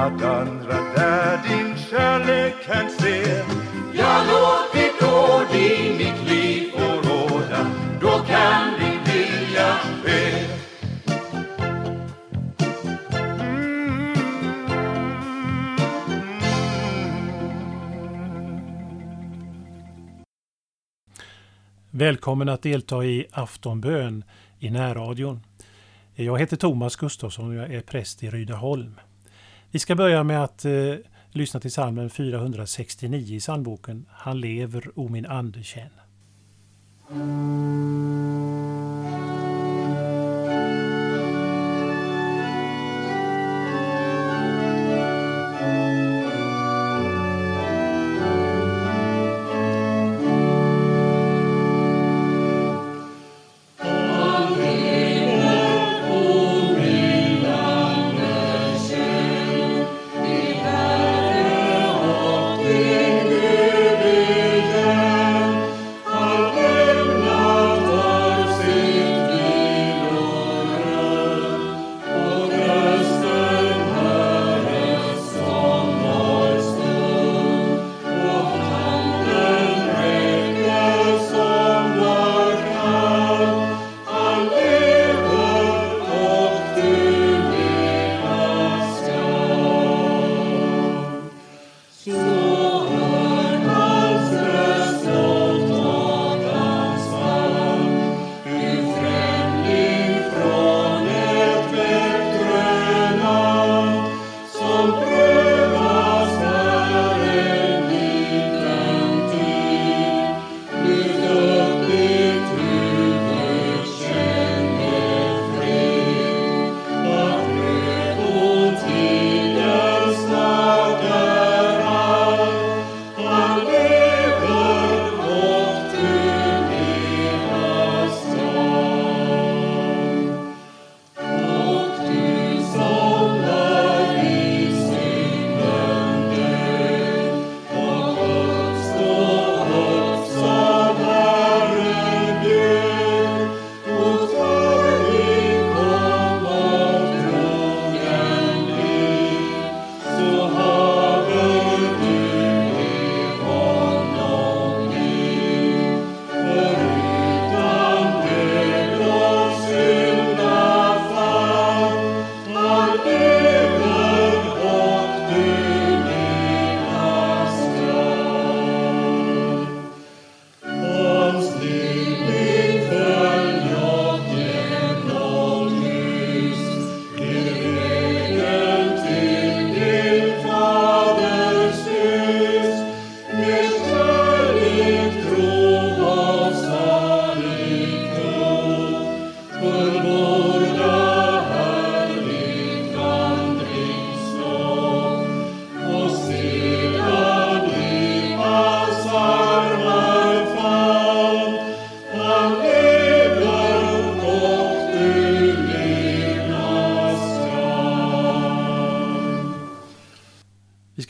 att andra där din kärlek kan se. Ja, låt ditt ord i mitt liv få råda, då kan din vilja ske. Välkommen att delta i aftonbön i närradion. Jag heter Thomas Gustafsson och jag är präst i Rydaholm. Vi ska börja med att eh, lyssna till psalmen 469 i psalmboken Han lever, o min ande känn.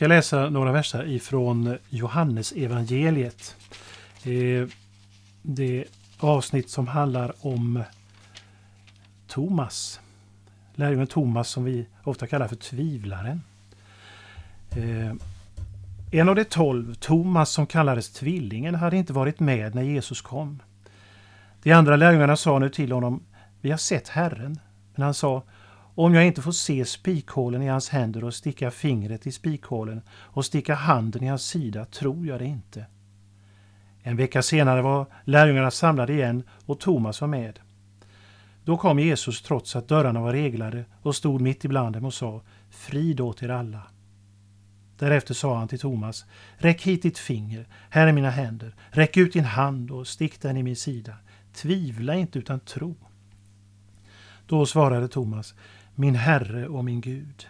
Ska läsa några verser ifrån Johannes evangeliet. Eh, det avsnitt som handlar om Thomas. Lärjungen Thomas som vi ofta kallar för tvivlaren. Eh, en av de tolv, Thomas som kallades Tvillingen, hade inte varit med när Jesus kom. De andra lärjungarna sa nu till honom, vi har sett Herren. Men han sa, om jag inte får se spikhålen i hans händer och sticka fingret i spikhålen och sticka handen i hans sida tror jag det inte. En vecka senare var lärjungarna samlade igen och Thomas var med. Då kom Jesus trots att dörrarna var reglade och stod mitt ibland dem och sa Frid åt er alla. Därefter sa han till Thomas Räck hit ditt finger, här är mina händer. Räck ut din hand och stick den i min sida. Tvivla inte utan tro. Då svarade Thomas min Herre och min Gud.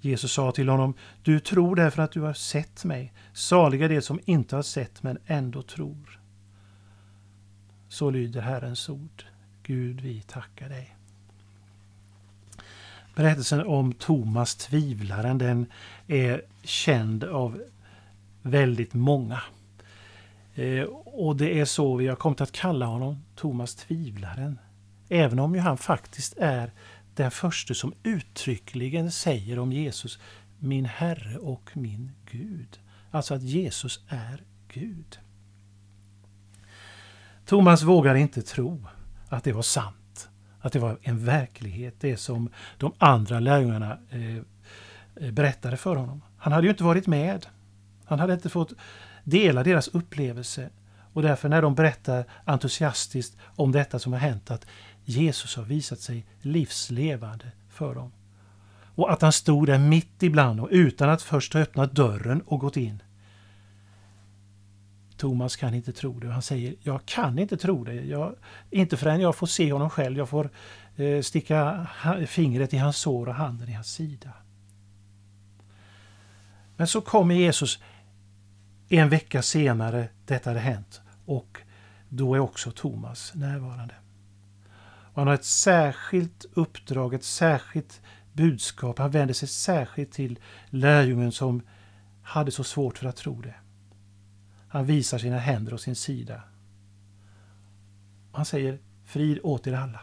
Jesus sa till honom Du tror därför att du har sett mig. Saliga det som inte har sett men ändå tror. Så lyder Herrens ord. Gud, vi tackar dig. Berättelsen om Thomas tvivlaren den är känd av väldigt många. Eh, och det är så vi har kommit att kalla honom Thomas tvivlaren. Även om ju han faktiskt är den första som uttryckligen säger om Jesus min Herre och min Gud. Alltså att Jesus är Gud. Thomas vågar inte tro att det var sant, att det var en verklighet, det som de andra lärjungarna eh, berättade för honom. Han hade ju inte varit med. Han hade inte fått dela deras upplevelse. Och därför när de berättar entusiastiskt om detta som har hänt, att Jesus har visat sig livslevande för dem. Och att han stod där mitt ibland och utan att först ha öppnat dörren och gått in. Thomas kan inte tro det. Han säger, jag kan inte tro det. Jag, inte förrän jag får se honom själv. Jag får eh, sticka fingret i hans sår och handen i hans sida. Men så kommer Jesus en vecka senare, detta hade hänt, och då är också Thomas närvarande. Och han har ett särskilt uppdrag, ett särskilt budskap. Han vänder sig särskilt till lärjungen som hade så svårt för att tro det. Han visar sina händer och sin sida. Han säger frid åt er alla.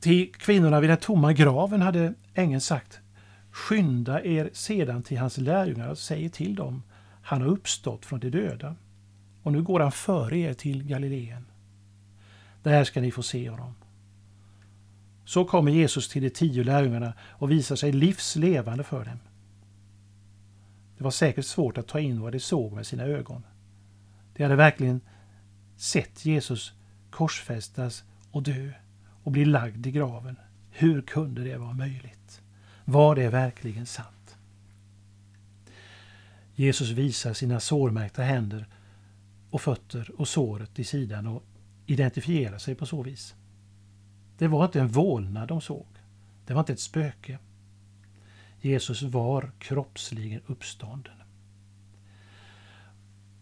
Till kvinnorna vid den tomma graven hade ängeln sagt Skynda er sedan till hans lärjungar och säg till dem han har uppstått från de döda och nu går han före er till Galileen. Där ska ni få se honom. Så kommer Jesus till de tio lärjungarna och visar sig livslevande för dem. Det var säkert svårt att ta in vad de såg med sina ögon. De hade verkligen sett Jesus korsfästas och dö och bli lagd i graven. Hur kunde det vara möjligt? Var det verkligen sant? Jesus visar sina sårmärkta händer och fötter och såret i sidan och identifiera sig på så vis. Det var inte en vålnad de såg. Det var inte ett spöke. Jesus var kroppsligen uppstånden.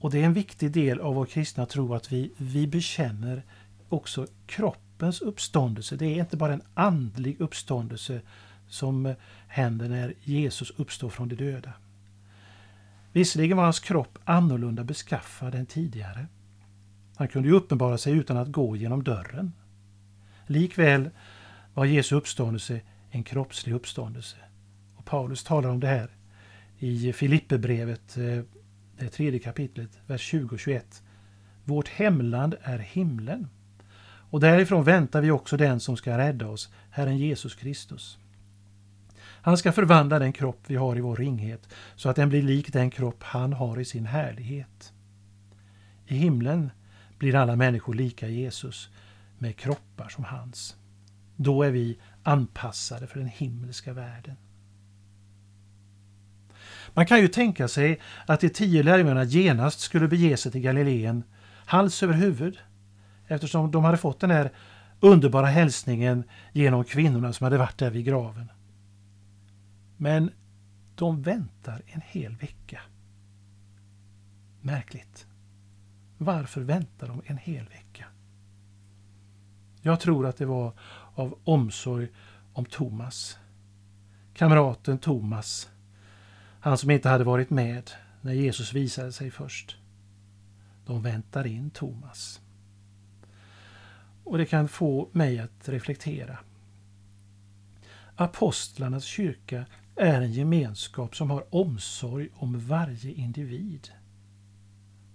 Och det är en viktig del av vår kristna tro att vi, vi bekänner också kroppens uppståndelse. Det är inte bara en andlig uppståndelse som händer när Jesus uppstår från de döda. Visserligen var hans kropp annorlunda beskaffad än tidigare. Han kunde ju uppenbara sig utan att gå genom dörren. Likväl var Jesu uppståndelse en kroppslig uppståndelse. Och Paulus talar om det här i Filipperbrevet, eh, det tredje kapitlet, vers 20 och 21. Vårt hemland är himlen. Och därifrån väntar vi också den som ska rädda oss, Herren Jesus Kristus. Han ska förvandla den kropp vi har i vår ringhet så att den blir lik den kropp han har i sin härlighet. I himlen blir alla människor lika Jesus med kroppar som hans. Då är vi anpassade för den himmelska världen. Man kan ju tänka sig att de tio lärjungarna genast skulle bege sig till Galileen hals över huvud eftersom de hade fått den här underbara hälsningen genom kvinnorna som hade varit där vid graven. Men de väntar en hel vecka. Märkligt. Varför väntar de en hel vecka? Jag tror att det var av omsorg om Thomas. Kamraten Thomas. Han som inte hade varit med när Jesus visade sig först. De väntar in Thomas. Och det kan få mig att reflektera. Apostlarnas kyrka är en gemenskap som har omsorg om varje individ.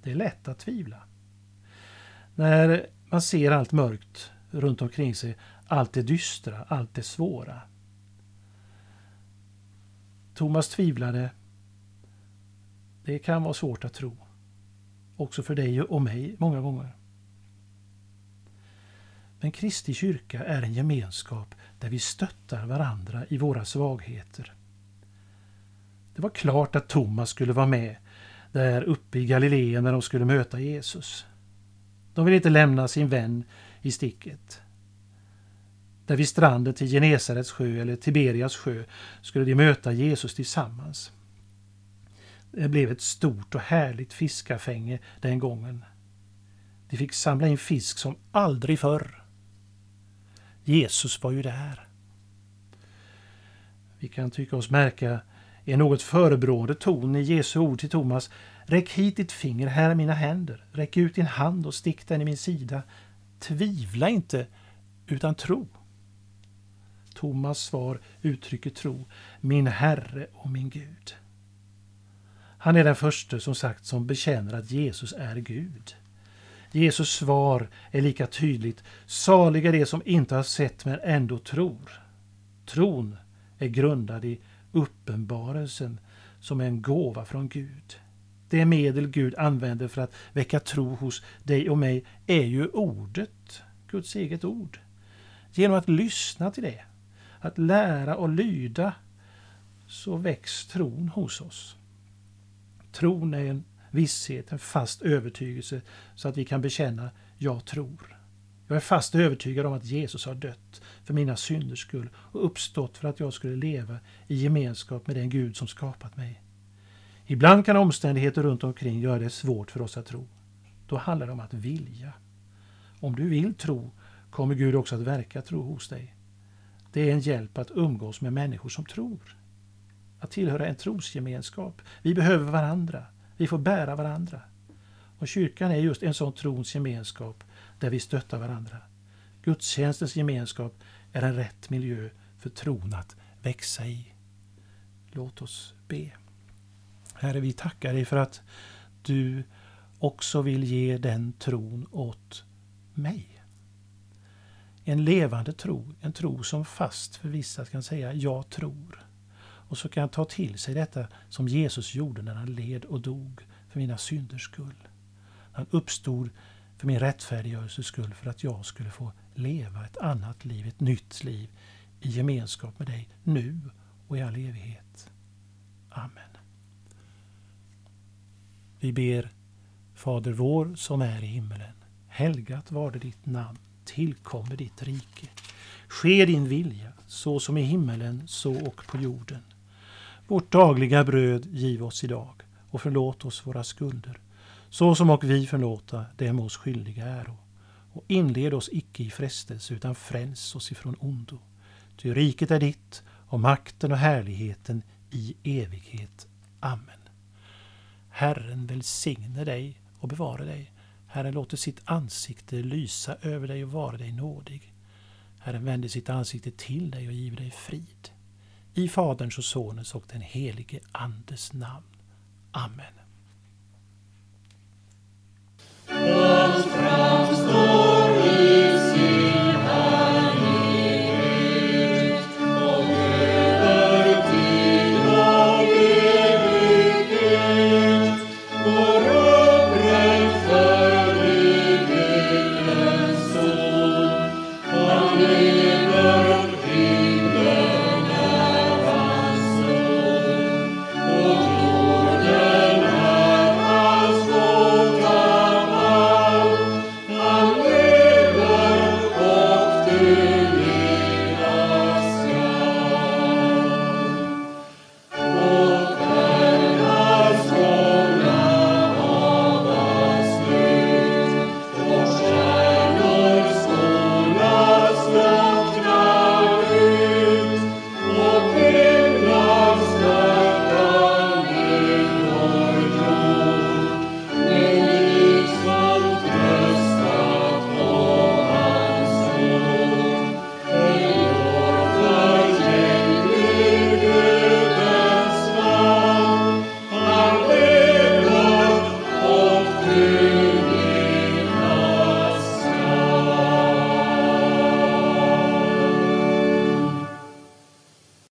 Det är lätt att tvivla. När man ser allt mörkt runt omkring sig, allt det dystra, allt det svåra. Thomas tvivlade. Det kan vara svårt att tro. Också för dig och mig många gånger. Men Kristi kyrka är en gemenskap där vi stöttar varandra i våra svagheter. Det var klart att Thomas skulle vara med där uppe i Galileen när de skulle möta Jesus. De ville inte lämna sin vän i sticket. Där vid stranden till Genesarets sjö eller Tiberias sjö skulle de möta Jesus tillsammans. Det blev ett stort och härligt fiskafänge den gången. De fick samla in fisk som aldrig förr. Jesus var ju där. Vi kan tycka oss märka en något förebrående ton i Jesu ord till Thomas. Räck hit ditt finger, här är mina händer. Räck ut din hand och stick den i min sida. Tvivla inte, utan tro. Thomas svar uttrycker tro. Min Herre och min Gud. Han är den första som sagt som bekänner att Jesus är Gud. Jesus svar är lika tydligt. Saliga de som inte har sett men ändå tror. Tron är grundad i uppenbarelsen som en gåva från Gud. Det medel Gud använder för att väcka tro hos dig och mig är ju ordet, Guds eget ord. Genom att lyssna till det, att lära och lyda, så väcks tron hos oss. Tron är en visshet, en fast övertygelse så att vi kan bekänna jag tror. Jag är fast övertygad om att Jesus har dött för mina synders skull och uppstått för att jag skulle leva i gemenskap med den Gud som skapat mig. Ibland kan omständigheter runt omkring göra det svårt för oss att tro. Då handlar det om att vilja. Om du vill tro kommer Gud också att verka tro hos dig. Det är en hjälp att umgås med människor som tror. Att tillhöra en trosgemenskap. Vi behöver varandra. Vi får bära varandra. Och kyrkan är just en sån trons gemenskap där vi stöttar varandra. Gudstjänstens gemenskap är en rätt miljö för tron att växa i. Låt oss be. Herre, vi tackar dig för att du också vill ge den tron åt mig. En levande tro, en tro som fast förvissat kan säga jag tror. Och så kan jag ta till sig detta som Jesus gjorde när han led och dog för mina synders skull. Han uppstod för min rättfärdiggörelses skull för att jag skulle få leva ett annat liv, ett nytt liv i gemenskap med dig nu och i all evighet. Amen. Vi ber Fader vår som är i himmelen. Helgat var det ditt namn. Tillkommer ditt rike. Ske din vilja, så som i himmelen, så och på jorden. Vårt dagliga bröd giv oss idag och förlåt oss våra skulder, så som och vi förlåta dem oss skyldiga äro. Och inled oss icke i frestelse, utan fräls oss ifrån ondo. Ty riket är ditt, och makten och härligheten i evighet. Amen. Herren välsigne dig och bevara dig. Herren låter sitt ansikte lysa över dig och vara dig nådig. Herren vänder sitt ansikte till dig och giver dig frid. I Faderns och Sonens och den helige Andes namn. Amen. world's